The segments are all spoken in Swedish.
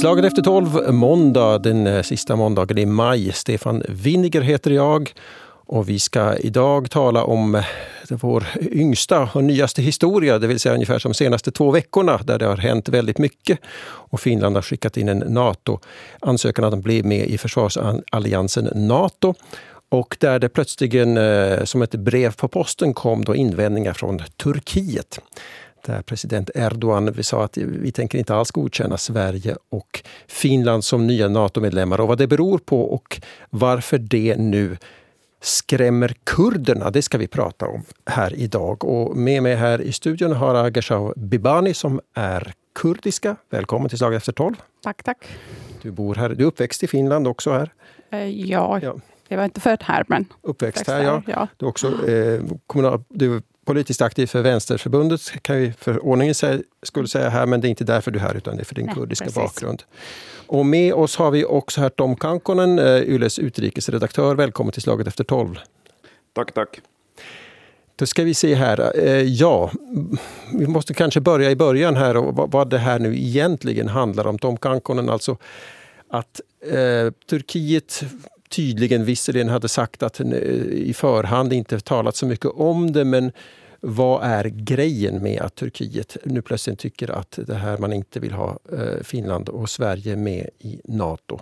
Slaget efter tolv, måndag, den eh, sista måndagen i maj. Stefan Winiger heter jag och vi ska idag tala om eh, vår yngsta och nyaste historia, det vill säga ungefär som de senaste två veckorna där det har hänt väldigt mycket. Och Finland har skickat in en NATO-ansökan att bli med i försvarsalliansen NATO. Och där det plötsligen eh, som ett brev på posten kom då invändningar från Turkiet där president Erdogan vi sa att vi tänker inte alls godkänna Sverige och Finland som nya NATO-medlemmar och vad det beror på och varför det nu skrämmer kurderna, det ska vi prata om här idag. Och med mig här i studion har jag Agashau Bibani som är kurdiska. Välkommen till Slag efter tolv. Tack, tack. Du bor här. Du är uppväxt i Finland också här? Eh, ja, ja. jag var inte född här men uppväxt här. Ja. ja. Du är också eh, kommunal, du politiskt aktiv för Vänsterförbundet kan vi för ordningens skull säga här, men det är inte därför du är här utan det är för din Nej, kurdiska precis. bakgrund. Och med oss har vi också här Tom Kankonen, eh, Yles utrikesredaktör. Välkommen till Slaget efter tolv. Tack, tack. Då ska vi se här. Eh, ja, vi måste kanske börja i början här och vad det här nu egentligen handlar om. Tom Kankonen, alltså att eh, Turkiet tydligen visserligen hade sagt att i förhand inte talat så mycket om det men vad är grejen med att Turkiet nu plötsligt tycker att det här man inte vill ha eh, Finland och Sverige med i Nato?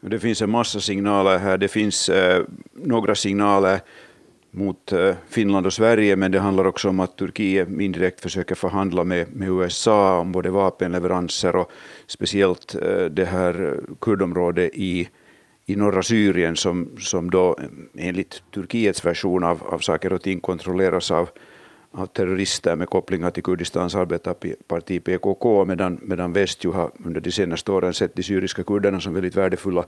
Det finns en massa signaler här. Det finns eh, några signaler mot eh, Finland och Sverige, men det handlar också om att Turkiet indirekt försöker förhandla med, med USA om både vapenleveranser och speciellt eh, det här eh, kurdområdet i, i norra Syrien som, som då eh, enligt Turkiets version av, av saker och ting kontrolleras av, av terrorister med kopplingar till Kurdistans arbetarparti PKK, medan, medan väst ju har under de senaste åren sett de syriska kurderna som väldigt värdefulla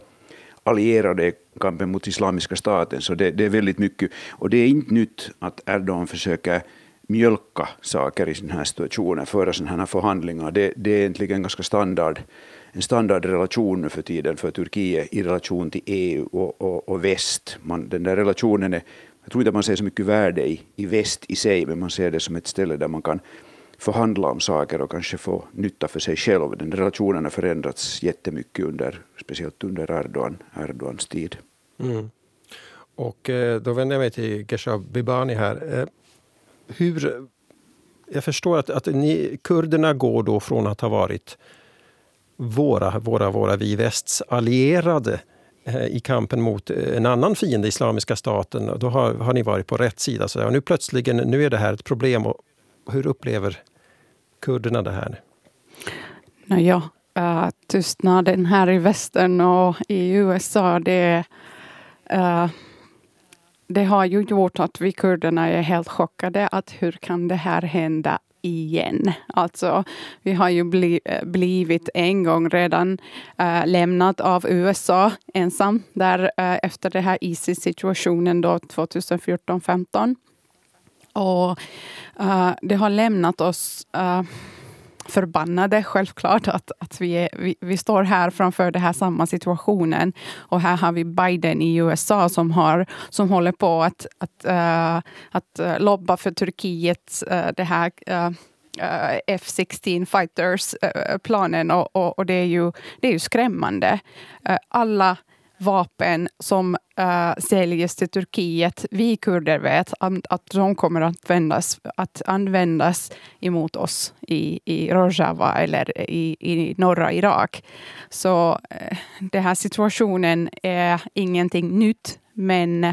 allierade i kampen mot Islamiska staten. Så det, det, är väldigt mycket. Och det är inte nytt att Erdogan försöker mjölka saker i sådana här situationer, föra sådana här förhandlingar. Det, det är egentligen ganska standard, en standardrelation nu för tiden för Turkiet i relation till EU och, och, och väst. Man, den där relationen är, jag tror inte man ser så mycket värde i, i väst i sig, men man ser det som ett ställe där man kan förhandla om saker och kanske få nytta för sig själv. Den relationen har förändrats jättemycket under, speciellt under Erdogan, Erdogans tid. Mm. Och eh, då vänder jag mig till Geshab Bibani här. Eh, hur, jag förstår att, att ni, kurderna går då från att ha varit våra, våra, våra vi västs allierade eh, i kampen mot eh, en annan fiende, Islamiska staten. Då har, har ni varit på rätt sida. Så nu plötsligen, nu är det här ett problem. Och hur upplever kurderna det här? Naja, uh, eh, tystnaden här i västern och i USA, det, uh, det har ju gjort att vi kurderna är helt chockade. att Hur kan det här hända igen. Alltså, vi har ju bli, eh, blivit en gång redan äh, lämnat av USA ensam där äh, efter den här Isis-situationen 2014-15. Och äh, det har lämnat oss förbannade, självklart, att, att vi, är, vi, vi, står här framför den här samma situationen. Och här har vi Biden i USA som, har, som håller på att, att, uh, att eh, lobba för Turkiet, uh, det här uh, F-16 fighters-planen och, och, och, det, är ju, det är ju skrämmande. alla vapen som uh, säljs till Turkiet, vi kurder vet att de kommer att användas, att användas emot oss i, i Rojava eller i, i norra Irak. Så uh, den här situationen är ingenting nytt, men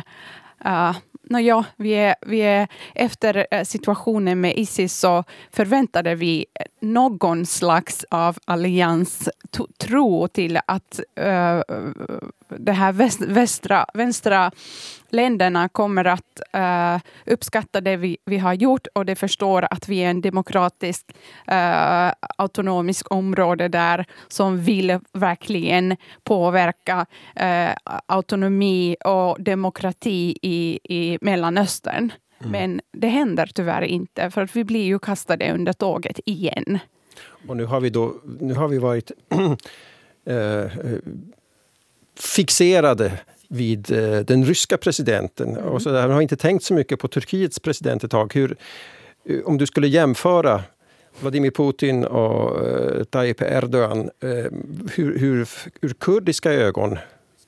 uh, Nåja, vi är, vi är, efter eh, situationen med Isis så förväntade vi eh, någon slags av allians tro till att uh, de här väst, västra, vänstra länderna kommer att uh, uppskatta det vi, vi har gjort och de förstår att vi är en demokratisk uh, autonomisk område där som vill verkligen påverka uh, autonomi och demokrati i, i Mellanöstern. Mm. Men det händer tyvärr inte, för att vi blir ju kastade under tåget igen. Och nu har vi, då, nu har vi varit fixerade vid eh, den ryska presidenten. Mm. Och så där. Man har inte tänkt så mycket på Turkiets president ett tag. Hur, om du skulle jämföra Vladimir Putin och eh, Tayyip Erdogan, eh, hur, hur, ur kurdiska ögon,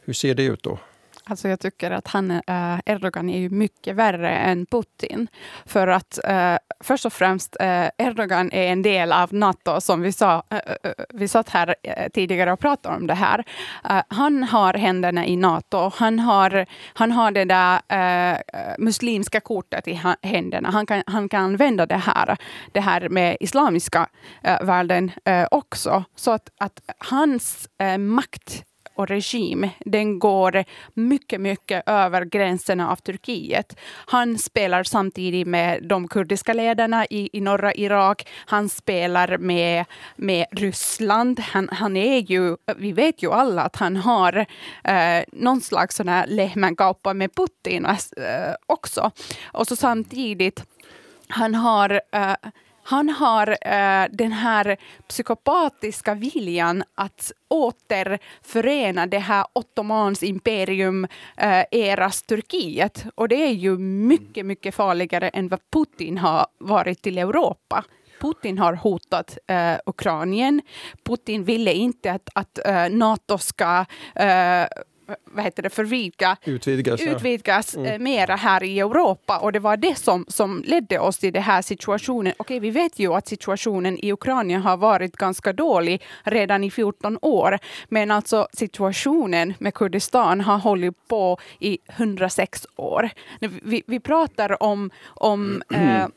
hur ser det ut då? Alltså jag tycker att han, eh, Erdogan är ju mycket värre än Putin. För att eh, först och främst, eh, Erdogan är en del av Nato, som vi sa. Eh, eh, eh vi satt här eh, tidigare och pratade om det här. han har händerna i Nato. Han har, han har det där muslimska kortet i händerna. Han kan, han kan använda det här, det här med islamiska världen också. Så att, att hans makt och regim, den går mycket, mycket över gränserna av Turkiet. Han spelar samtidigt med de kurdiska ledarna i, i norra Irak. Han spelar med, med Ryssland. Han, han är ju, vi vet ju alla att han har eh, någon slags sån här med Putin eh, också. Och så samtidigt, han har eh, han har eh, den här psykopatiska viljan att återförena det här Ottomans imperium eh, eras Turkiet. Och det är ju mycket, mycket farligare än vad Putin har varit till Europa. Putin har hotat eh, Ukraina. Putin ville inte att, att eh, Nato ska eh, vad heter det, förvika, utvidgas, utvidgas ja. mm. Eh, mera här i Europa. Och det var det som, som ledde oss till den här situationen. Okej, vi vet ju att situationen i Ukraina har varit ganska dålig redan i 14 år. Men alltså situationen med Kurdistan har hållit på i 106 år. Vi, vi pratar om, om mm. eh,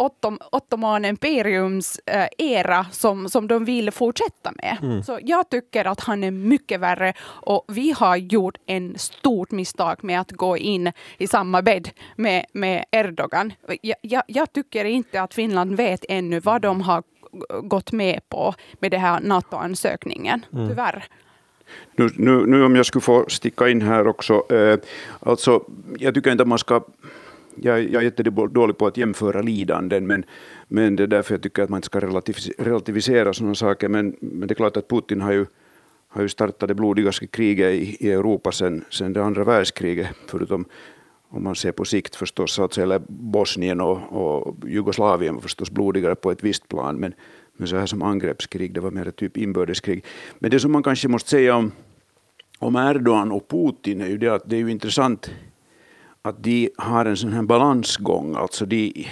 Ottom, Ottoman imperiums eh, era som, som de vill fortsätta med. Mm. Så jag tycker att han är mycket värre och vi har gjort en stort misstag med att gå in i samma bädd med, med Erdogan. Jag, jag, jag tycker inte att Finland vet ännu vad de har gått med på med den här NATO-ansökningen, mm. tyvärr. Nu, nu, nu, om jag skulle få sticka in här också. Eh, alltså, jag tycker inte man ska jag, jag är jättedålig på att jämföra lidanden, men, men det är därför jag tycker att man inte ska relativisera sådana saker. Men, men det är klart att Putin har ju, har ju startat det blodigaste kriget i, i Europa sedan, sedan det andra världskriget, förutom om man ser på sikt förstås, alltså, eller Bosnien och, och Jugoslavien var förstås blodigare på ett visst plan, men, men så här som angreppskrig, det var mer typ inbördeskrig. Men det som man kanske måste säga om, om Erdogan och Putin är ju det att det är ju intressant att de har en sån här balansgång. Alltså de,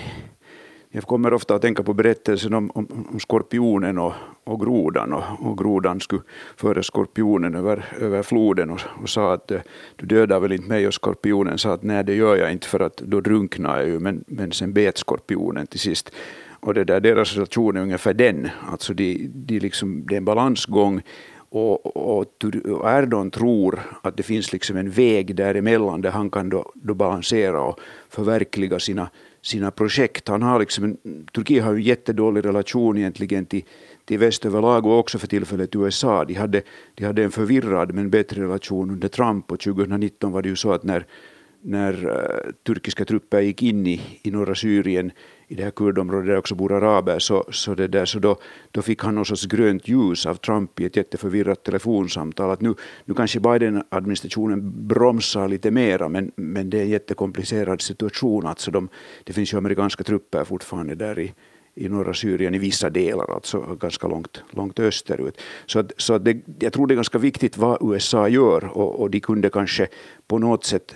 jag kommer ofta att tänka på berättelsen om, om, om skorpionen och, och grodan. Och, och grodan skulle föra skorpionen över, över floden och, och sa att eh, du dödar väl inte mig? Och skorpionen sa att nej, det gör jag inte för att då drunknar jag ju. Men, men sen bet skorpionen till sist. Och det där, deras relation är ungefär den. Alltså de, de liksom, det är en balansgång och, och, och Erdogan tror att det finns liksom en väg däremellan där han kan då, då balansera och förverkliga sina, sina projekt. Han har liksom en, Turkiet har ju en jättedålig relation egentligen till, till väst överlag och också för tillfället USA. De hade, de hade en förvirrad men bättre relation under Trump och 2019 var det ju så att när, när uh, turkiska trupper gick in i, i norra Syrien i det här kurdområdet där också bor araber, så, så, det där, så då, då fick han någon sorts grönt ljus av Trump i ett jätteförvirrat telefonsamtal. Att nu, nu kanske Biden-administrationen bromsar lite mera, men, men det är en jättekomplicerad situation. Alltså de, det finns ju amerikanska trupper fortfarande där i, i norra Syrien i vissa delar, alltså ganska långt, långt österut. Så, att, så att det, jag tror det är ganska viktigt vad USA gör och, och de kunde kanske på något sätt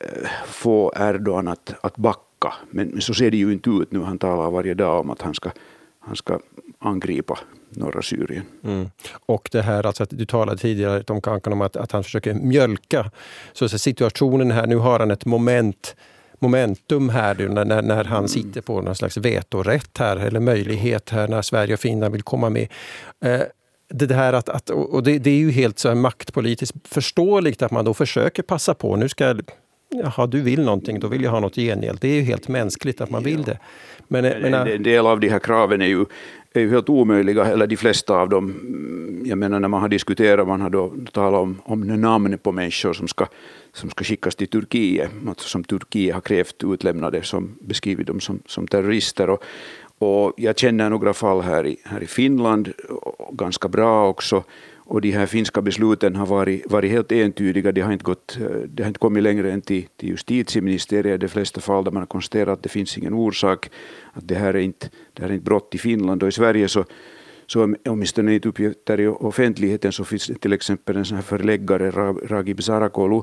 eh, få Erdogan att, att backa backa. Men, så ser det ju inte ut nu. Han talar varje dag om att han ska, han ska angripa norra Syrien. Mm. Och det här alltså att du talade tidigare Tom Kankan om att, att han försöker mjölka. Så, så situationen här, nu har han ett moment momentum här när, när han mm. sitter på någon slags vetorätt här eller möjlighet här när Sverige och Finland vill komma med. Eh, det här att, att och det, det, är ju helt så maktpolitiskt förståeligt att man då försöker passa på. Nu ska Jaha, du vill någonting, då vill jag ha något gengäld. Det är ju helt mänskligt att man vill det. Men, men, en del av de här kraven är ju, är ju helt omöjliga, eller de flesta av dem. Jag menar när man har diskuterat, man har då talat om, om namn på människor som ska, som ska skickas till Turkiet, alltså som Turkiet har krävt utlämnade, som beskrivit dem som, som terrorister. Och, och jag känner några fall här i, här i Finland, ganska bra också och de här finska besluten har varit, varit helt entydiga. De har inte, gått, eh, det har inte kommit längre än till, till justitieministeriet i de flesta fall där man har konstaterat att det finns ingen orsak, att det här är inte, det här är inte brott i Finland och i Sverige så så åtminstone enligt uppgifter i offentligheten så finns det till exempel en sån här förläggare, Ragib Sarakolu,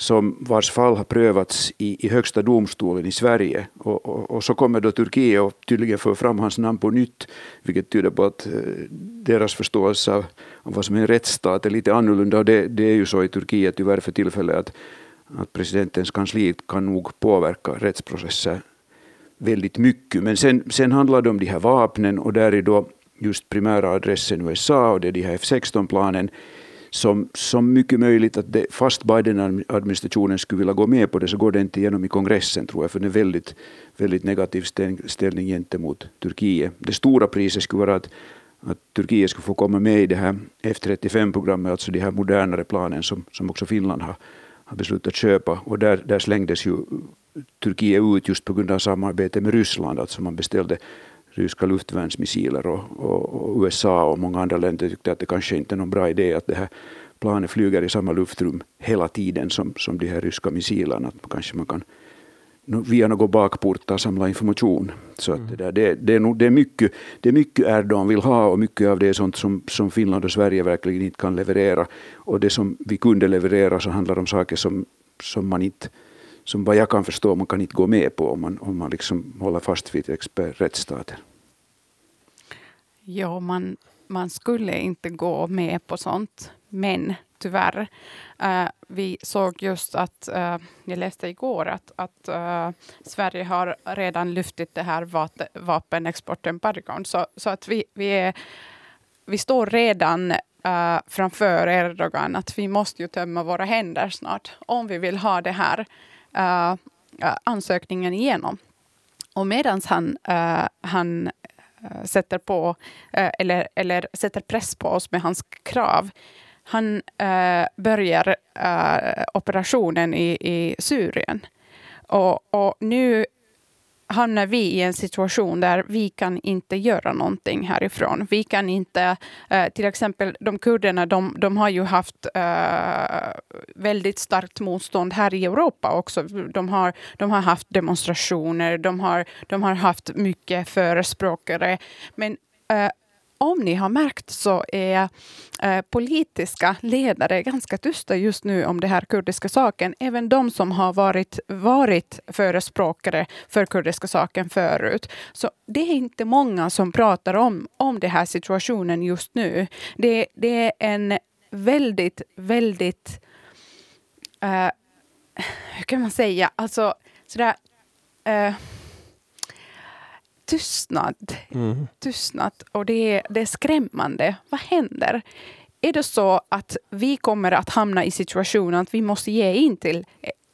som vars fall har prövats i, i högsta domstolen i Sverige. Och, och, och, så kommer då Turkiet och tydligen för fram hans namn på nytt, vilket tyder på att eh, deras förståelse av, av vad som är en rättsstat är lite annorlunda. Och det, det är ju så i Turkiet tyvärr för tillfället att, att presidentens kansli kan nog påverka rättsprocesser väldigt mycket. Men sen, sen handlar det om de här vapnen och där är då just primära adressen USA och det är de här F16-planen som, som mycket möjligt att det, fast Biden-administrationen skulle vilja gå med på det så går det inte igenom i kongressen tror jag för det är väldigt, väldigt negativ ställning gentemot Turkiet. Det stora priset skulle vara att, att Turkiet skulle få komma med i det här F35-programmet, alltså de här modernare planen som, som också Finland har, har beslutat köpa och där, där slängdes ju Turkiet ut just på grund av samarbete med Ryssland, alltså man beställde ryska luftvärnsmissiler och, och, och, USA och många andra länder tyckte att det kanske inte är någon bra idé att det här planet flyger i samma luftrum hela tiden som, som de här ryska missilerna. Att kanske man kan via några bakportar samla information. Så att det, där, det, det, är nog, det, är mycket, det är mycket Erdogan vill ha och mycket av det är sånt som, som Finland och Sverige verkligen inte kan leverera. Och det som vi kunde leverera så handlar om saker som, som man inte som vad jag kan förstå man kan inte gå med på om man, om man liksom håller fast vid rättsstaten. Ja, man, man skulle inte gå med på sånt, men tyvärr. Uh, vi såg just att, uh, jag läste igår att, att uh, Sverige har redan lyftit det här vapenexportembargon. Så, så att vi, vi, är, vi står redan uh, framför Erdogan att vi måste ju tömma våra händer snart om vi vill ha det här Äh, äh, ansökningen igenom. Och medan han, äh, han äh, sätter på äh, eller, eller sätter press på oss med hans krav han börjar operationen i, i Syrien. Och, och nu hamnar vi i en situation där vi kan inte göra någonting härifrån. Vi kan inte, eh, till exempel de kurderna, de, de har ju haft eh, väldigt starkt motstånd här i Europa också. De har, de har haft demonstrationer, de har, de har haft mycket förespråkare. Men eh, om ni har märkt så är eh, politiska ledare ganska tysta just nu om den här kurdiska saken. Även de som har varit, varit förespråkare för kurdiska saken förut. Så det är inte många som pratar om, om den här situationen just nu. Det, det är en väldigt, väldigt... Eh, hur kan man säga? Alltså sådär... Eh, tystnad. Mm. Tystnad. Och det är, det är skrämmande. Vad händer? Är det så att vi kommer att hamna i situationen att vi måste ge in till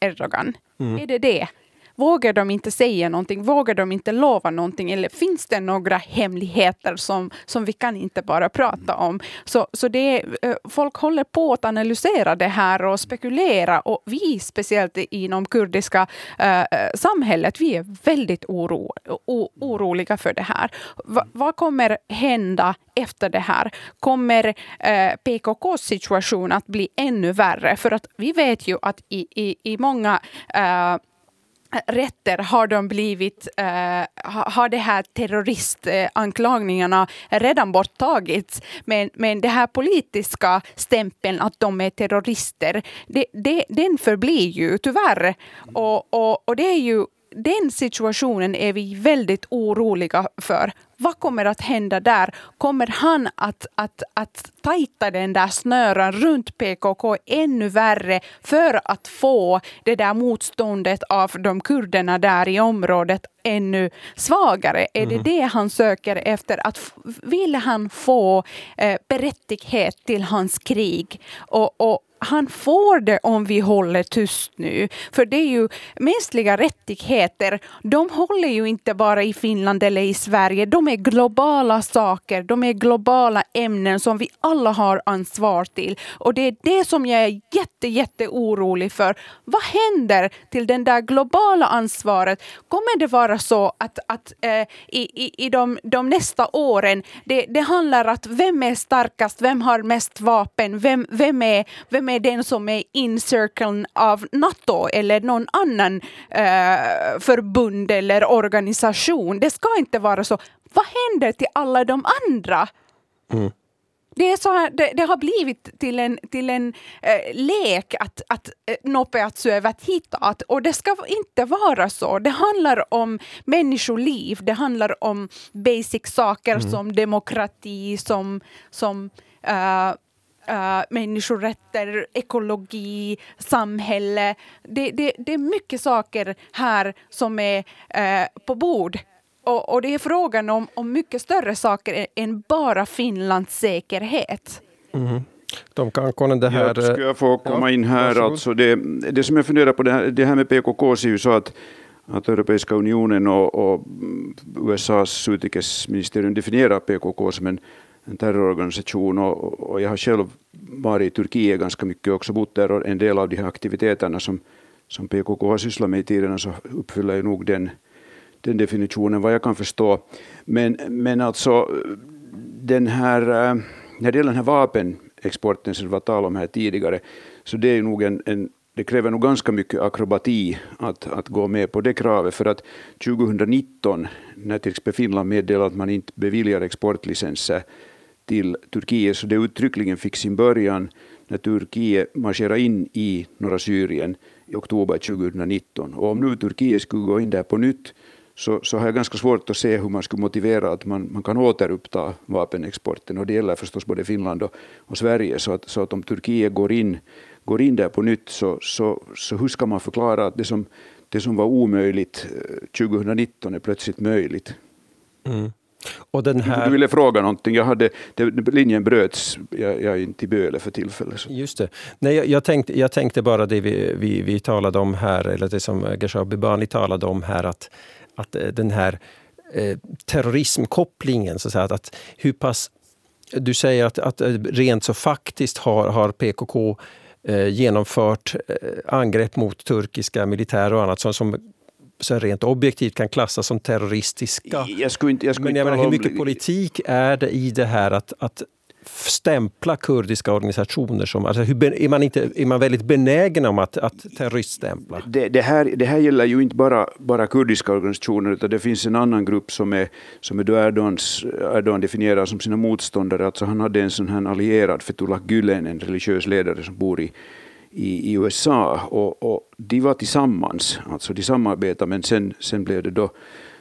Erdogan? Mm. Är det det? Vågar de inte säga någonting? Vågar de inte lova någonting? Eller finns det några hemligheter som, som vi kan inte bara prata om? Så, så det, är, folk håller på att analysera det här och spekulera och vi, speciellt inom kurdiska eh, eh, samhället, vi är väldigt oro, o, oroliga för det här. Va, vad kommer hända efter det här? Kommer eh, PKKs situation att bli ännu värre? För att vi vet ju att i, i, i många eh, rätter har de blivit, uh, har de här terroristanklagningarna redan borttagits. Men, men det här politiska stämpeln att de är terrorister, det, det, den förblir ju tyvärr. Och, och, och det är ju den situationen är vi väldigt oroliga för. Vad kommer att hända där? Kommer han att, att, att tajta den där snören runt PKK ännu värre för att få det där motståndet av de kurderna där i området ännu svagare? Är det mm. det han söker efter? Att vill han få eh, berättighet till hans krig? Och, och, han får det om vi håller tyst nu. För det är ju mänskliga rättigheter. De håller ju inte bara i Finland eller i Sverige. De är globala saker. De är globala ämnen som vi alla har ansvar till. Och det är det som jag är jätte, jätte orolig för. Vad händer till det där globala ansvaret? Kommer det vara så att, att eh, i, i, i de, de nästa åren, det, det handlar om att vem är starkast, vem har mest vapen, vem, vem, är, vem är den som är in cirkeln av Nato eller någon annan eh, förbund eller organisation. Det ska inte vara så. Vad händer till alla de andra? Mm. Det, är så här, det, det, har blivit till en, till en eh, lek att, att eh, nopeat syövät hitat och det ska inte vara så. Det handlar om människoliv, det handlar om basic saker mm. som demokrati, som, som uh, uh, människorätter, ekologi, samhälle. Det, det, det är mycket saker här som är uh, på bord. Och, och, det är frågan om, om mycket större saker än bara Finlands säkerhet. Mm. De kan det här... Ja, ska jag få komma ja, in här? Alltså det, det som jag funderar på, det här, det här med PKK ser ju så att att Europeiska unionen och, och USAs utrikesministerium definierar PKK som en en terrororganisation och, och, jag har själv varit i Turkiet ganska mycket och också bott där och en del av de här aktiviteterna som, som PKK har sysslat med i tiderna så uppfyller ju nog den, den definitionen vad jag kan förstå. Men, men alltså den här, eh, när det gäller den här vapenexporten som det var tal om här tidigare, så det är nog en, en det kräver nog ganska mycket akrobati att, att gå med på det kravet för att 2019 när till exempel Finland meddelade att man inte beviljar exportlicenser till Turkiet, så det uttryckligen fick sin början när Turkiet marscherade in i norra Syrien i oktober 2019. Och om nu Turkiet skulle gå in där på nytt så, så har jag ganska svårt att se hur man skulle motivera att man, man kan återuppta vapenexporten. Och det gäller förstås både Finland och, och Sverige. Så att, så att om Turkiet går in, går in där på nytt så, så, så hur ska man förklara att det som, det som var omöjligt eh, 2019 är plötsligt möjligt? Mm. Här... Du ville fråga någonting, jag hade, det, linjen bröts, jag, jag, är inte i Böle för tillfället. Så. Just det. Nej, jag, jag, tänkte, jag tänkte bara det vi, vi, vi talade om här, eller det som Geshabi Bani talade om här, att, att eh, den här eh, terrorismkopplingen, så att, att hur pass... Du säger att, att eh, rent så faktiskt har, har PKK eh, genomfört eh, angrepp mot turkiska militärer och annat som, som så rent objektivt kan klassas som terroristiska. Jag skulle inte, jag skulle Men jag menar, hur mycket politik är det i det här att, att stämpla kurdiska organisationer som... Alltså är, man inte, är man väldigt benägen om att, att terroriststämpla? Det, det, här, det här gäller ju inte bara, bara kurdiska organisationer utan det finns en annan grupp som är, som är Erdogans, Erdogan definierar som sina motståndare. Alltså han hade en sån här allierad, Fethullah Gülen, en religiös ledare som bor i i, i USA och, och, de var tillsammans, alltså de samarbetade men sen, sen blev det då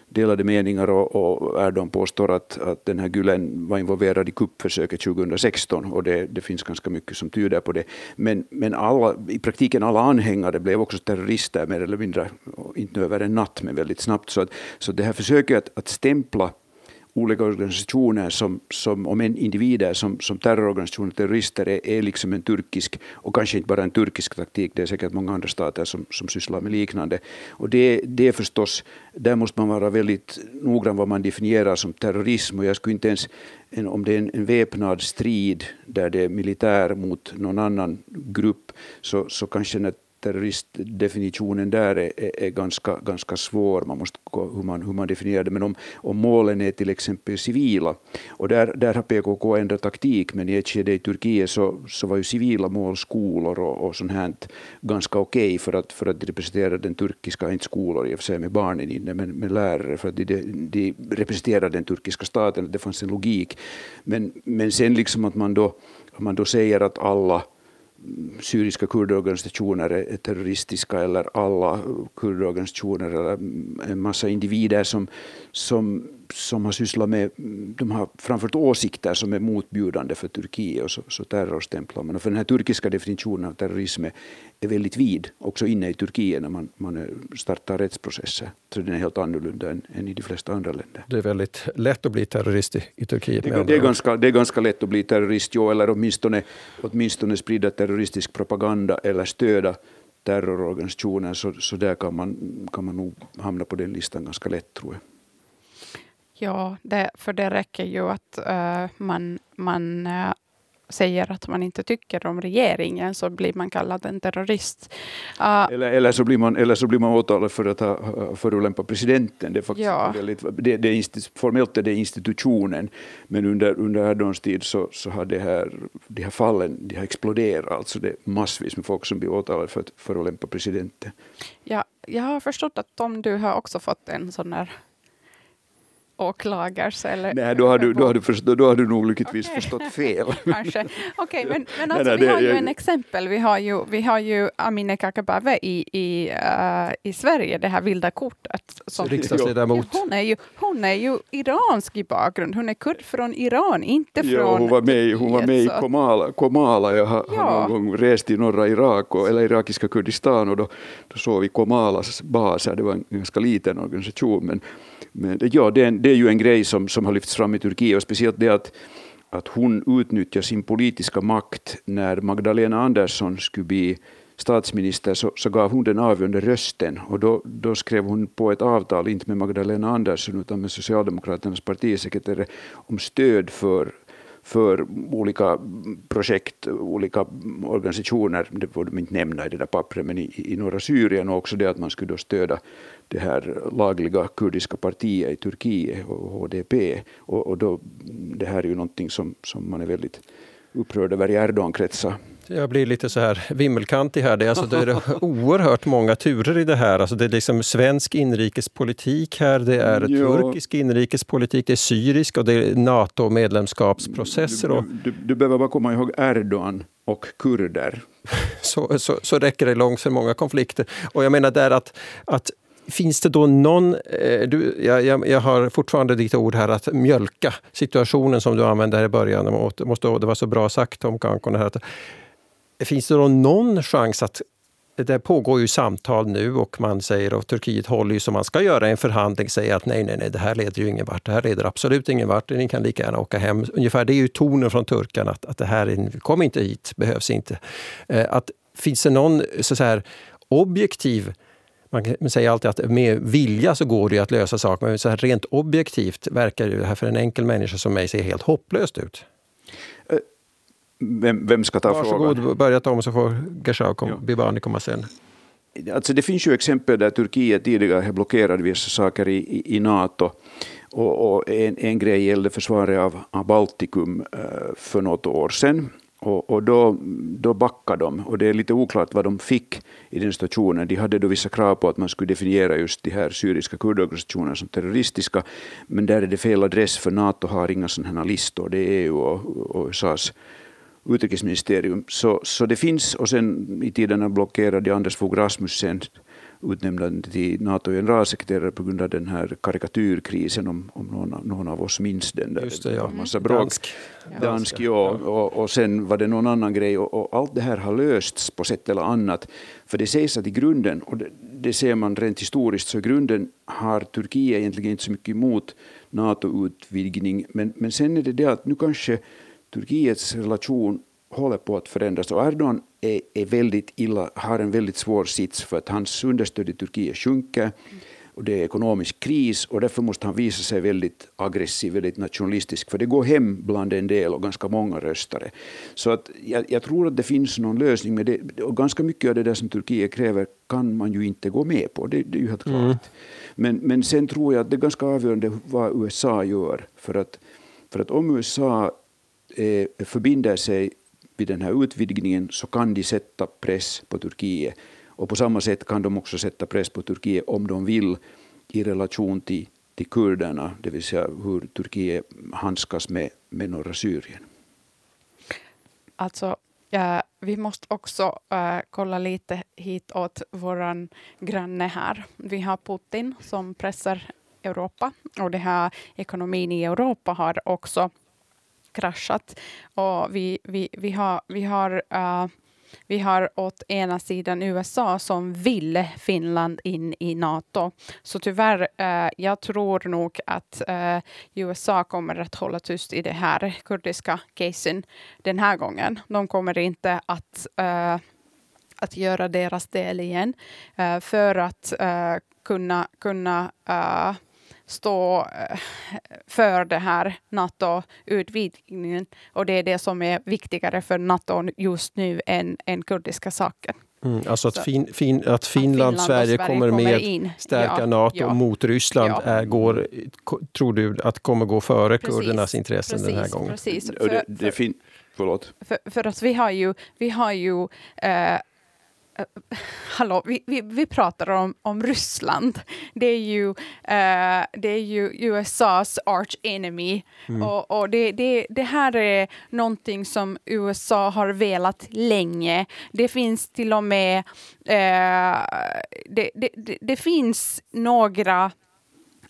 delade meningar och, och Erdogan påstår att, att den här Gülen var involverad i kuppförsöket 2016 och det, det finns ganska mycket som tyder på det. Men, men alla, i praktiken alla anhängare blev också terrorister mer eller mindre, inte över en natt men väldigt snabbt. Så, att, så det här försöket att, att stämpla olika organisationer som, som om en individer som, som terrororganisationer, terrorister är, är liksom en turkisk, och kanske inte bara en turkisk taktik, det är säkert många andra stater som, som sysslar med liknande. Och det, det är förstås, där måste man vara väldigt noggrann vad man definierar som terrorism och jag skulle inte ens, om det är en, en väpnad strid där det är militär mot någon annan grupp, så, så kanske när terroristdefinitionen där är, är, är, ganska, ganska svår, man måste gå hur man, hur man definierar det. Men om, om målen är till exempel civila, och där, där har PKK ändrat taktik, men i ett skede i Turkiet så, så var ju civila mål skolor och, och sånt här ganska okej okay för, att, för att representera den turkiska, inte skolor i och för sig med barnen inne, men med lärare, för att de, de representerar den turkiska staten, det fanns en logik. Men, men sen liksom att man då, man då säger att alla syriska kurdorganisationer är terroristiska eller alla kurdorganisationer eller en massa individer som, som som har sysslat med, de har framfört åsikter som är motbjudande för Turkiet och så, så terrorstämplar man. Och för den här turkiska definitionen av terrorism är väldigt vid, också inne i Turkiet när man, man startar rättsprocesser. Så den är helt annorlunda än, än i de flesta andra länder. Det är väldigt lätt att bli terrorist i, i Turkiet. Det, det, är ganska, det är ganska lätt att bli terrorist, jo, eller åtminstone, åtminstone sprida terroristisk propaganda eller stöda terrororganisationer, så, så där kan man, kan man nog hamna på den listan ganska lätt, tror jag. Ja, det, för det räcker ju att uh, man, man uh, säger att man inte tycker om regeringen så blir man kallad en terrorist. Uh, eller, eller, så blir man, eller så blir man åtalad för att ha förolämpat presidenten. Det är faktiskt ja. väldigt, det, det är, formellt är det institutionen, men under, under Erdogans tid så, så har det här, de här fallen de har exploderat. Alltså det är massvis med folk som blir åtalade för att förolämpa presidenten. Ja, jag har förstått att Tom, du har också fått en sån här åklagars? Eller, nej, då har du, då har du, förstå, då har du nog lyckligtvis okay. förstått fel. Kanske. Okej, okay, men, men alltså, nej, nej, vi har ju en exempel. Vi har ju, vi har ju Amineh Kakabaveh i, i, uh, i Sverige, det här vilda kortet. Som, Riksdagsledamot. Hon är, ju, hon är ju iransk i bakgrund. Hon är kurd från Iran, inte från... Ja, hon var med, hon var med i Komala. Komala. Jag har, ja. har någon gång rest i norra Irak, och, eller irakiska Kurdistan, och då, då såg vi Komalas baser. Det var en ganska liten organisation, men men ja, det är, det är ju en grej som, som har lyfts fram i Turkiet och speciellt det att, att hon utnyttjar sin politiska makt. När Magdalena Andersson skulle bli statsminister så, så gav hon den avgörande rösten och då, då skrev hon på ett avtal, inte med Magdalena Andersson utan med Socialdemokraternas partisekreterare om stöd för för olika projekt, olika organisationer, det får de inte nämna i det där pappret, men i, i norra Syrien och också det att man skulle då stödja det här lagliga kurdiska partiet i Turkiet, HDP. Och, och då, det här är ju någonting som, som man är väldigt upprörd över i Erdogan-kretsar. Jag blir lite så här vimmelkantig här. Det är, alltså, det är oerhört många turer i det här. Alltså, det är liksom svensk inrikespolitik här, det är ja. turkisk inrikespolitik, det är syrisk och det är NATO-medlemskapsprocesser. Du, du, du, behöver bara komma ihåg Erdogan och kurder. så, så, så räcker det långt för många konflikter. Och jag menar där att, att Finns det då någon... Eh, du, jag, jag, har fortfarande ditt ord här, att mjölka situationen som du använde här i början. Det, måste, det var så bra sagt om Kankon. Här, att, finns det då någon chans att det pågår ju samtal nu och man säger och Turkiet håller ju som man ska göra i en förhandling, säger att nej, nej, nej, det här leder ju ingen vart. Det här leder absolut ingen vart. Ni kan lika gärna åka hem. Ungefär det är ju tonen från turkarna, att, att det här är, kom inte hit, behövs inte. Eh, att, finns det någon så här, objektiv man säger alltid att med vilja så går det att lösa saker, men så här rent objektivt verkar det här för en enkel människa som mig se helt hopplöst ut. Eh, vem, vem ska ta Varsågod, frågan? Varsågod, börja Tom så får Geshau kom, ja. Bibani komma sen. Alltså det finns ju exempel där Turkiet tidigare har blockerat vissa saker i, i, i Nato. Och, och en, en grej gällde försvaret av, av Baltikum uh, för något år sedan. Och, och då, då backade de och det är lite oklart vad de fick i den situationen. De hade då vissa krav på att man skulle definiera just de här syriska kurdorganisationerna som terroristiska. Men där är det fel adress för NATO har inga sådana här listor. Det är EU och, och USAs utrikesministerium. Så, så det finns, och sen i tiden blockerade Anders Fogh Rasmussen utnämnda till NATO-generalsekreterare på grund av den här karikatyrkrisen, om, om någon, någon av oss minns den. Där Just det, ja. massa bråk. Dansk. Dansk, ja. Och, och sen var det någon annan grej. Och, och, allt det här har lösts på sätt eller annat. För det sägs att i grunden, och det, det ser man rent historiskt, så i grunden har Turkiet egentligen inte så mycket emot NATO-utvidgning. Men, men sen är det det att nu kanske Turkiets relation håller på att förändras. Och Erdogan är, är väldigt illa, har en väldigt svår sits för att hans understöd i Turkiet sjunker. Och det är ekonomisk kris och därför måste han visa sig väldigt aggressiv, väldigt nationalistisk. För det går hem bland en del och ganska många röstare. Så att jag, jag tror att det finns någon lösning. med det. Och ganska mycket av det där som Turkiet kräver kan man ju inte gå med på. Det, det är ju helt klart. Mm. Men, men sen tror jag att det är ganska avgörande vad USA gör. För att, för att om USA eh, förbinder sig vid den här utvidgningen så kan de sätta press på Turkiet. Och på samma sätt kan de också sätta press på Turkiet om de vill i relation till, till kurderna, det vill säga hur Turkiet handskas med, med norra Syrien. Alltså, ja, vi måste också äh, kolla lite hitåt vår granne här. Vi har Putin som pressar Europa. Och det här ekonomin i Europa har också kraschat. Och vi, vi, vi har, vi har uh, vi har åt ena sidan USA som vill Finland in i Nato. Så tyvärr, eh, jag tror nog att eh, USA kommer att hålla tyst i det här kurdiska casen den här gången. De kommer inte att eh, att göra deras del igen eh, för att eh, kunna, kunna stå eh, för det här NATO-utvidgningen. Och det är det som är viktigare för NATO just nu än, än kurdiska saker. Mm, alltså att, fin, fin, att, Finland, och Sverige, Sverige kommer med, in. stärka ja, NATO ja. mot Ryssland, ja. är, går, tror du att kommer gå före precis, kurdernas intressen precis, den här gången? Precis. För, Förlåt. För, för att vi har ju, vi har ju eh, hallå, vi, vi, vi, pratar om, om Ryssland. Det är ju, uh, det är ju USAs arch enemy. Mm. Och, och det, det, det, här är någonting som USA har velat länge. Det finns till och med uh, det, det, det, finns några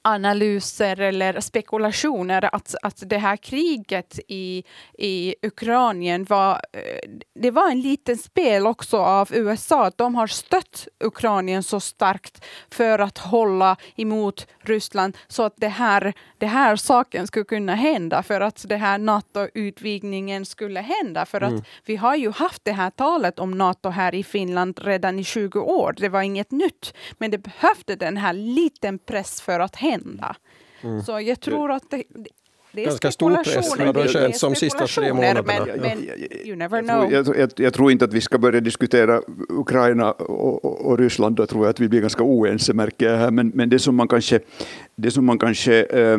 analyser eller spekulationer att, att det här kriget i, i Ukraina var, eh, det var en liten spel också av USA. De har stött Ukraina så starkt för att hålla emot Ryssland så att det här, det här saken skulle kunna hända för att det här NATO-utvidgningen skulle hända. För mm. att vi har ju haft det här talet om NATO här i Finland redan i 20 år. Det var inget nytt, men det behövde den här liten press för att hända hända. Mm. Så jag tror att det, det är Ganska stor press har det känts som sista tre månaderna. Men, men you never know. Jag tror, jag, jag, tror inte att vi ska börja diskutera Ukraina och, och, och, Ryssland. Då tror jag att vi blir ganska oense märker jag här. Men, men det som man kanske, det som man kanske äh,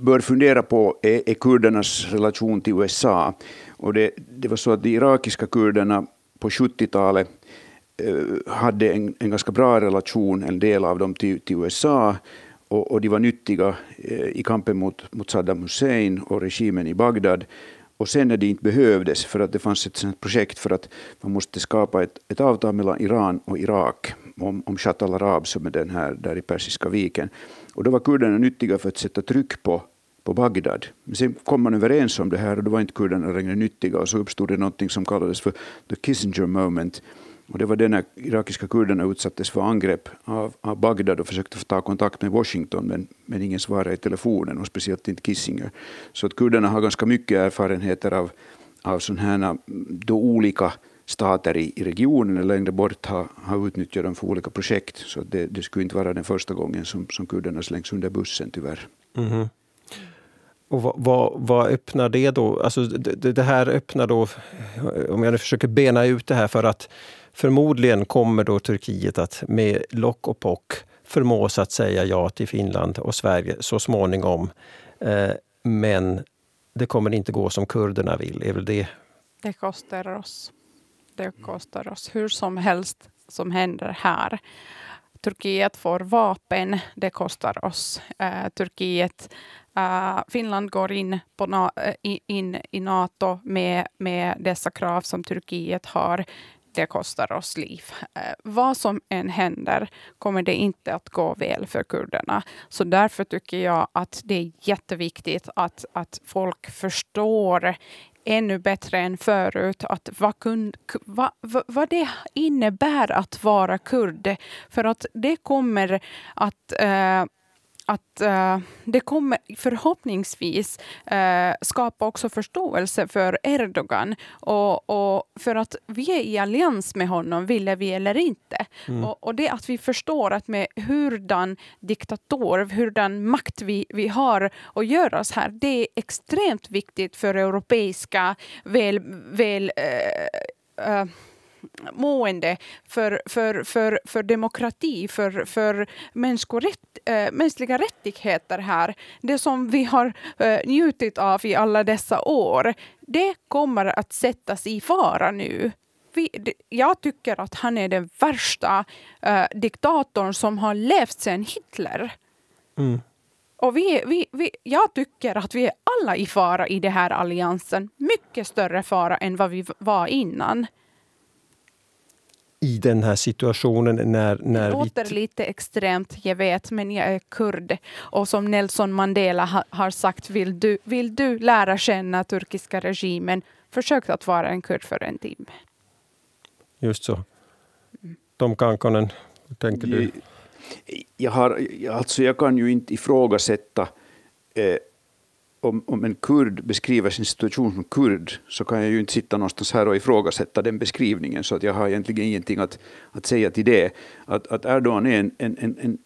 bör fundera på är, är kurdernas relation till USA. Och det, det var så att de irakiska kurderna på 70-talet Eh, Eh, hade en, en ganska bra relation, en del av dem, till, till USA och, och, de var nyttiga eh, i kampen mot, mot Saddam Hussein och regimen i Bagdad. Och sen när det inte behövdes, för att det fanns ett sånt projekt för att man måste skapa ett, ett avtal mellan Iran och Irak om, om Shat al-Arab som är den här där i Persiska viken. Och då var kurderna nyttiga för att sätta tryck på, på Bagdad. Men sen kom man överens om det här och då var inte kurderna längre nyttiga och så uppstod det någonting som kallades för the Kissinger moment och det var det när irakiska kurderna utsattes för angrepp av, av Bagdad och försökte få ta kontakt med Washington men, men ingen svarade i telefonen och speciellt inte Kissinger. Så att kurderna har ganska mycket erfarenheter av, av sådana här då olika stater i, i regionen eller längre bort har, har utnyttjat dem för olika projekt. Så det, det skulle inte vara den första gången som, som kurderna slängs under bussen tyvärr. Mm -hmm. Och vad, vad, vad, öppnar det då? Alltså det, det, här öppnar då, om jag nu försöker bena ut det här för att Förmodligen kommer då Turkiet att med lock och pock förmås att säga ja till Finland och Sverige så småningom. Eh, men det kommer inte gå som kurderna vill, är väl det? Det kostar oss. Det kostar oss hur som helst som händer här. Turkiet får vapen, det kostar oss. Eh, Turkiet, eh, Finland går in, på na in i Nato med, med dessa krav som Turkiet har det kostar oss liv. Eh, vad som än händer kommer det inte att gå väl för kurderna. Så därför tycker jag att det är jätteviktigt att, att folk förstår ännu bättre än förut att vad, kun, vad, vad det innebär att vara kurd. För att det kommer att eh, att uh, det kommer förhoppningsvis uh, skapa också förståelse för Erdogan. Och, och, för att vi är i allians med honom, ville vi eller inte. Mm. Och, och, det att vi förstår att med hurdan diktator, hurdan makt vi, vi har att göra oss här, det är extremt viktigt för europeiska väl, väl uh, mående, för, för, för, för demokrati, för, för mänskorätt, äh, mänskliga rättigheter här. Det som vi har äh, njutit av i alla dessa år, det kommer att sättas i fara nu. Vi, jag tycker att han är den värsta äh, diktatorn som har levt sedan Hitler. Mm. Och vi, vi, vi, jag tycker att vi är alla i fara i den här alliansen. Mycket större fara än vad vi var innan. I den här situationen när... när det låter vi... lite extremt, jag vet, men jag är kurd. Och som Nelson Mandela ha, har sagt, vill du, vill du lära känna turkiska regimen, försök att vara en kurd för en timme. Just så. Tom Kankonen, hur tänker du? Jag, jag, har, alltså jag kan ju inte ifrågasätta eh, om, om en kurd beskriver sin situation som kurd så kan jag ju inte sitta någonstans här och ifrågasätta den beskrivningen så att jag har egentligen ingenting att, att säga till det. Att, att Erdogan är en, en, en, en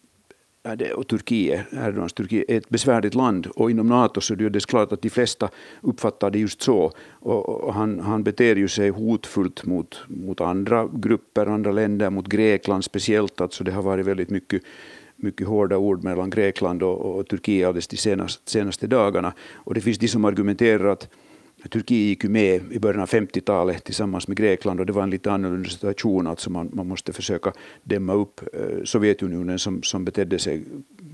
och Turkiet, Erdogans Turkiet är ett besvärligt land och inom Nato så är det ju klart att de flesta uppfattar det just så. Och, och han, han beter ju sig hotfullt mot, mot andra grupper, andra länder, mot Grekland speciellt. Alltså det har varit väldigt mycket mycket hårda ord mellan Grekland och, och Turkiet alldeles de senaste, senaste dagarna. Och det finns de som argumenterar att Turkiet gick ju med i början av 50-talet tillsammans med Grekland och det var en lite annorlunda situation. Alltså man, man måste försöka dämma upp eh, Sovjetunionen som, som betedde sig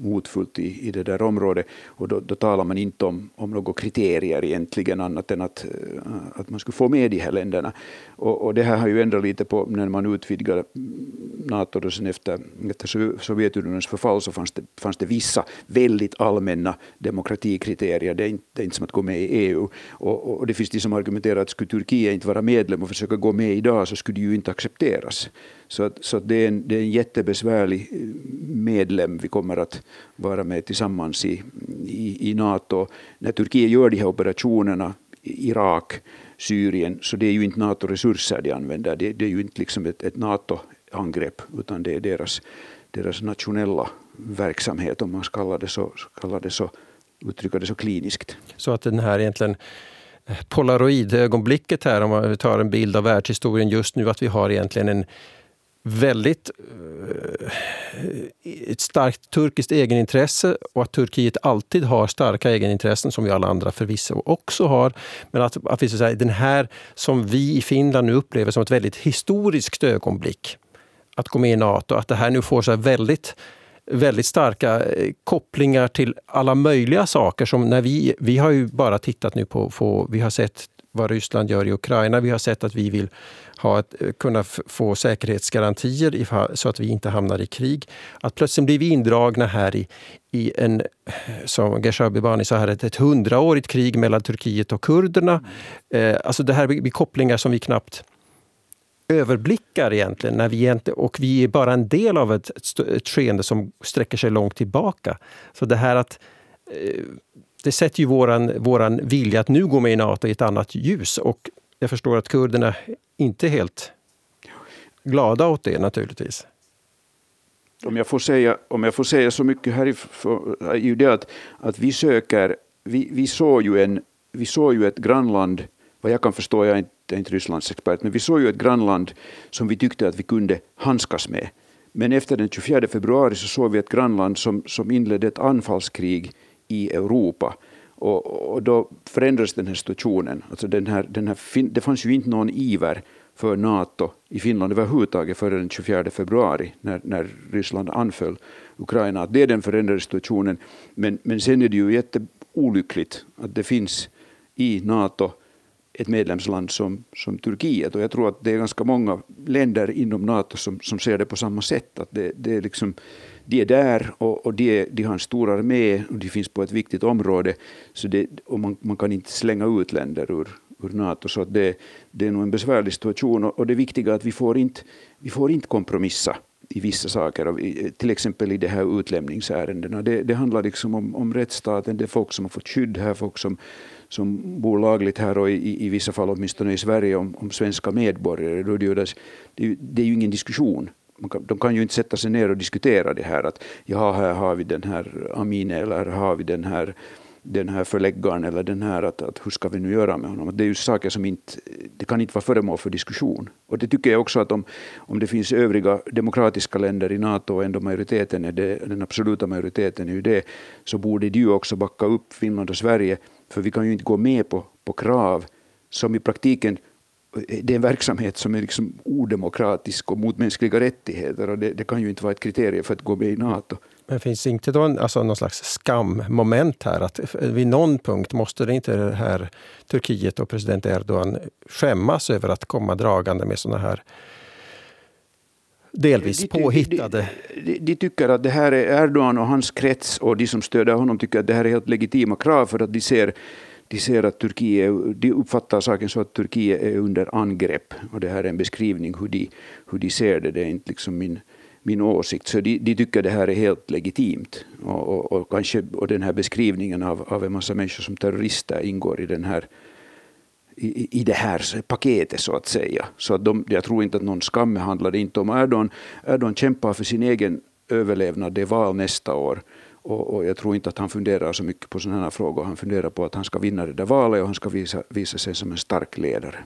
hotfullt i, i det där området. Och då, då talar man inte om, om några kriterier egentligen annat än att, eh, att man skulle få med de här länderna. Och, och det här har ju ändrat lite på när man utvidgade Nato då sen efter, efter Sovjetunionens förfall så fanns det, fanns det vissa väldigt allmänna demokratikriterier. Det är inte, det är inte som att gå med i EU. Och, och det finns de som argumenterar att skulle Turkiet inte vara medlem och försöka gå med idag så skulle det ju inte accepteras. Så, att, så att det, är en, det är en jättebesvärlig eh, medlem vi kommer att vara med tillsammans i, i, i Nato. När Turkiet gör de här operationerna i Irak, Syrien, så det är ju inte NATO-resurser de använder. Det, det, är ju inte liksom ett, ett NATO-angrepp, utan det är deras, deras nationella verksamhet, om man ska kalla det så, kalla det så uttrycka det så kliniskt. Så att den här egentligen polaroidögonblicket här, om man tar en bild av världshistorien just nu, att vi har egentligen en väldigt eh, ett starkt turkiskt egenintresse och att Turkiet alltid har starka egenintressen som ju alla andra förvisso också har. Men att, att vi så säga, den här som vi i Finland nu upplever som ett väldigt historiskt ögonblick, att gå med i Nato, att det här nu får så väldigt väldigt starka eh, kopplingar till alla möjliga saker. Som när vi, vi har ju bara tittat nu på, på vi har sett vad Ryssland gör i Ukraina. Vi har sett att vi vill ha ett, eh, kunna få säkerhetsgarantier så att vi inte hamnar i krig. Att plötsligt blir vi indragna här i, i en, som Geshabi Bani sa, här, ett, ett hundraårigt krig mellan Turkiet och kurderna. Eh, alltså det här blir kopplingar som vi knappt överblickar egentligen, när vi och vi är bara en del av ett, ett, ett skeende som sträcker sig långt tillbaka. Så det här att eh, det sätter ju våran, våran vilja att nu gå med i Nato i ett annat ljus och jag förstår att kurderna inte är helt glada åt det naturligtvis. Om jag får säga, om jag får säga så mycket här är ju det att, att vi söker, vi, vi, såg ju en, vi såg ju ett grannland, vad jag kan förstå, jag är inte, jag är inte Rysslands expert, men vi såg ju ett grannland som vi tyckte att vi kunde handskas med. Men efter den 24 februari så såg vi ett grannland som, som inledde ett anfallskrig i Europa. Och, och då förändrades den här situationen. Alltså den här, den här, det fanns ju inte någon iver för Nato i Finland överhuvudtaget före den 24 februari när, när Ryssland anföll Ukraina. Det är den förändrade situationen. Men, men sen är det ju jätteolyckligt att det finns i Nato ett medlemsland som, som Turkiet. Och jag tror att det är ganska många länder inom Nato som, som ser det på samma sätt. Att det, det är liksom, de är där och, och de, de har en stor armé och de finns på ett viktigt område. Så det, och man, man kan inte slänga ut länder ur, ur Nato. Så att det, det är nog en besvärlig situation. Och, och det viktiga är att vi får inte, vi får inte kompromissa i vissa saker, till exempel i de här utlämningsärendena. Det, det handlar liksom om, om rättsstaten, det är folk som har fått skydd här, folk som, som bor lagligt här och i, i vissa fall åtminstone i Sverige om, om svenska medborgare. Då det, det, det är ju ingen diskussion. Kan, de kan ju inte sätta sig ner och diskutera det här att ja, här har vi den här Amine eller här har vi den här den här förläggaren eller den här, att, att hur ska vi nu göra med honom? Det är ju saker som inte, det kan inte vara föremål för diskussion. Och det tycker jag också att om, om det finns övriga demokratiska länder i NATO och ändå majoriteten är det, den absoluta majoriteten är ju det, så borde de ju också backa upp Finland och Sverige, för vi kan ju inte gå med på, på krav som i praktiken det är en verksamhet som är liksom odemokratisk och mot mänskliga rättigheter och det, det, kan ju inte vara ett kriterium för att gå med i NATO. Men finns inte då en, alltså någon slags skammoment här? Att vid någon punkt måste det inte det här Turkiet och president Erdogan skämmas över att komma dragande med såna här delvis de, påhittade. De, de, de, tycker att det här är Erdogan och hans krets och de som stöder honom tycker att det här är helt legitima krav för att de ser de ser att Turkiet, de uppfattar saken så att Turkiet är under angrepp. Och det här är en beskrivning hur de, hur de ser det. Det är inte liksom min, min åsikt. Så de, de tycker det här är helt legitimt. Och, och, och, kanske, och den här beskrivningen av, av en massa människor som terrorister ingår i den här i, i det här paketet så att säga. Så att de, jag tror inte att någon skam handlar inte om Erdogan. Erdogan kämpar för sin egen överlevnad. Det är val nästa år. Och, och, jag tror inte att han funderar så mycket på sådana här frågor. Han funderar på att han ska vinna det där valet och han ska visa, visa sig som en stark ledare.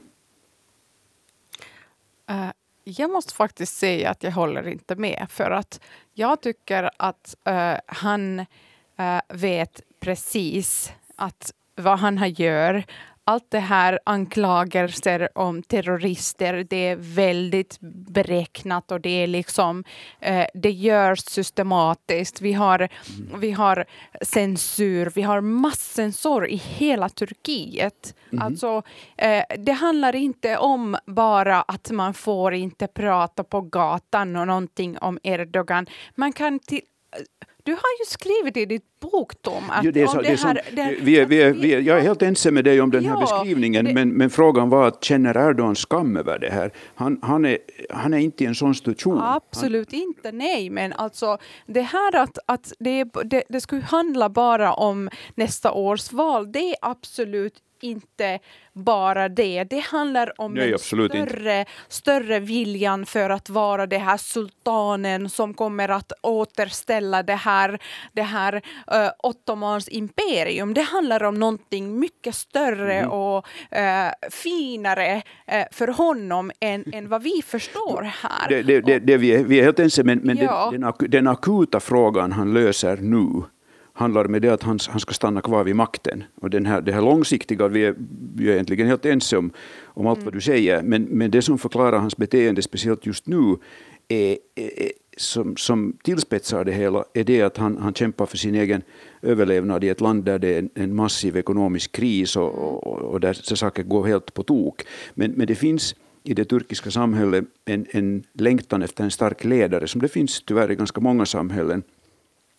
Uh, jag måste faktiskt säga att jag håller inte med. För att jag tycker att uh, han uh, vet precis att vad han gör allt det här anklagelser om terrorister, det är väldigt beräknat och det är liksom, eh, det görs systematiskt. Vi har, mm. vi har censur, vi har masscensur i hela Turkiet. Mm. Alltså, eh, det handlar inte om bara att man får inte prata på gatan och någonting om Erdogan. Man kan till, du har ju skrivit i ditt bok, Tom, att jo, det är så, det här, som, det här, vi är, vi är, vi är, jag är helt ense med dig om den här beskrivningen, det, men, men frågan var att känner Erdogan skam över det här? Han, han, är, han är inte i en sån situation. Absolut han, inte, nej, men alltså det här att, att det, det, det skulle handla bara om nästa års val, det är absolut inte bara det. Det handlar om Nej, en större, större viljan för att vara det här sultanen som kommer att återställa det här, det här uh, Ottomans imperium. Det handlar om någonting mycket större mm. och uh, finare uh, för honom än, än vad vi förstår här. Det, det, det, det vi, är, vi är helt ense, men, men ja. den, den akuta frågan han löser nu handlar med det att han, han ska stanna kvar vid makten. Och den här, det här långsiktiga, vi är, vi är egentligen helt ense om, om allt mm. vad du säger, men, men det som förklarar hans beteende, speciellt just nu, är, är, som, som tillspetsar det hela, är det att han, han kämpar för sin egen överlevnad i ett land där det är en, en massiv ekonomisk kris och, och, och där saker går helt på tok. Men, men det finns i det turkiska samhället en, en längtan efter en stark ledare, som det finns tyvärr i ganska många samhällen.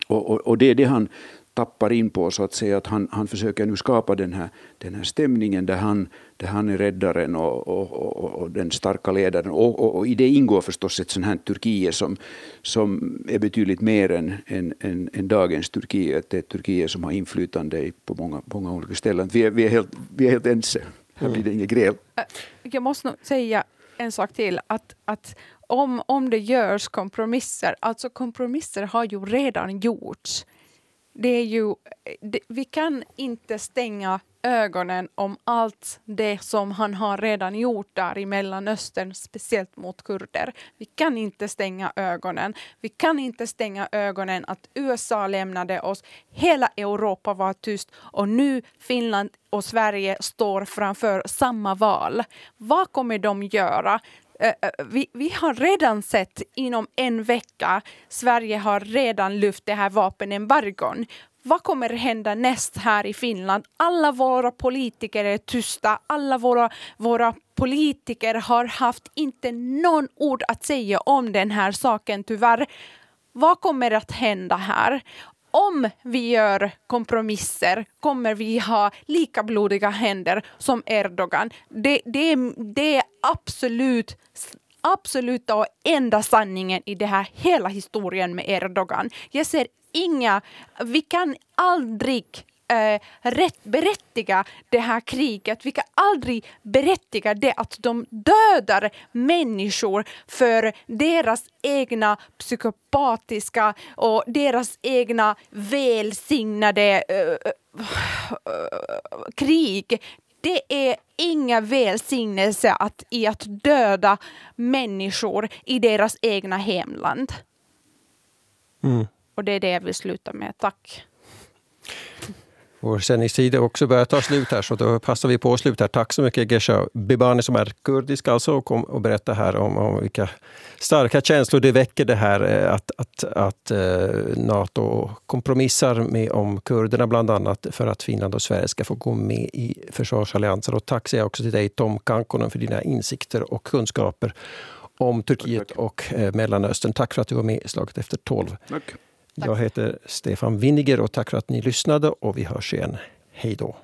Och, och, och, det är det han tappar in på, så att säga, att han, han försöker nu skapa den här, den här stämningen där han, där han är räddaren och, och, och den starka ledaren. Och, i det ingår förstås ett sånt här Turkiet som, som är betydligt mer än, än, än, än dagens Turkiet. Det är ett Turkiet som har inflytande på många, många olika ställen. Vi är, vi är, helt, vi är helt ense. Här blir det inget gräl. Äh, jag måste nog säga en sak till. Att, att om, om det görs kompromisser, alltså kompromisser har ju redan gjorts. Det är ju, det, vi kan inte stänga ögonen om allt det som han har redan gjort där i Mellanöstern, speciellt mot kurder. Vi kan inte stänga ögonen. Vi kan inte stänga ögonen att USA lämnade oss. Hela Europa var tyst och nu Finland och Sverige står framför samma val. Vad kommer de göra? Eh, eh, vi, vi, har redan sett inom en vecka, Sverige har redan lyft det här vapenembargon. Vad kommer hända näst här i Finland? Alla våra politiker är tysta. Alla våra, våra politiker har haft inte någon ord att säga om den här saken, tyvärr. Vad kommer att hända här? Om vi gör kompromisser kommer vi ha lika blodiga händer som Erdogan. Det, det, det är absolut absoluta och enda sanningen i det här hela historien med Erdogan. Jag ser inga, vi kan aldrig eh, rätt, berättiga det här kriget. Vi kan aldrig berättiga det att de dödar människor för deras egna psykopatiska och deras egna välsignade eh, krig. Det är inga välsignelse att, i att döda människor i deras egna hemland. Mm. Och det är det jag vill sluta med. Tack. Vår sändningstid är också börjar ta slut här, så då passar vi på att sluta. Tack så mycket Gesha Bibani som är kurdisk alltså och kom och berätta här om, om vilka starka känslor det väcker det här eh, att, att, att uh, Nato kompromissar med om kurderna bland annat för att Finland och Sverige ska få gå med i försvarsallianser. Och tack säger jag också till dig Tom Kankonen för dina insikter och kunskaper om Turkiet tack, tack. och eh, Mellanöstern. Tack för att du var med i Slaget efter tolv. Tack. Jag heter Stefan Winiger och tack för att ni lyssnade och vi hörs igen. Hej då!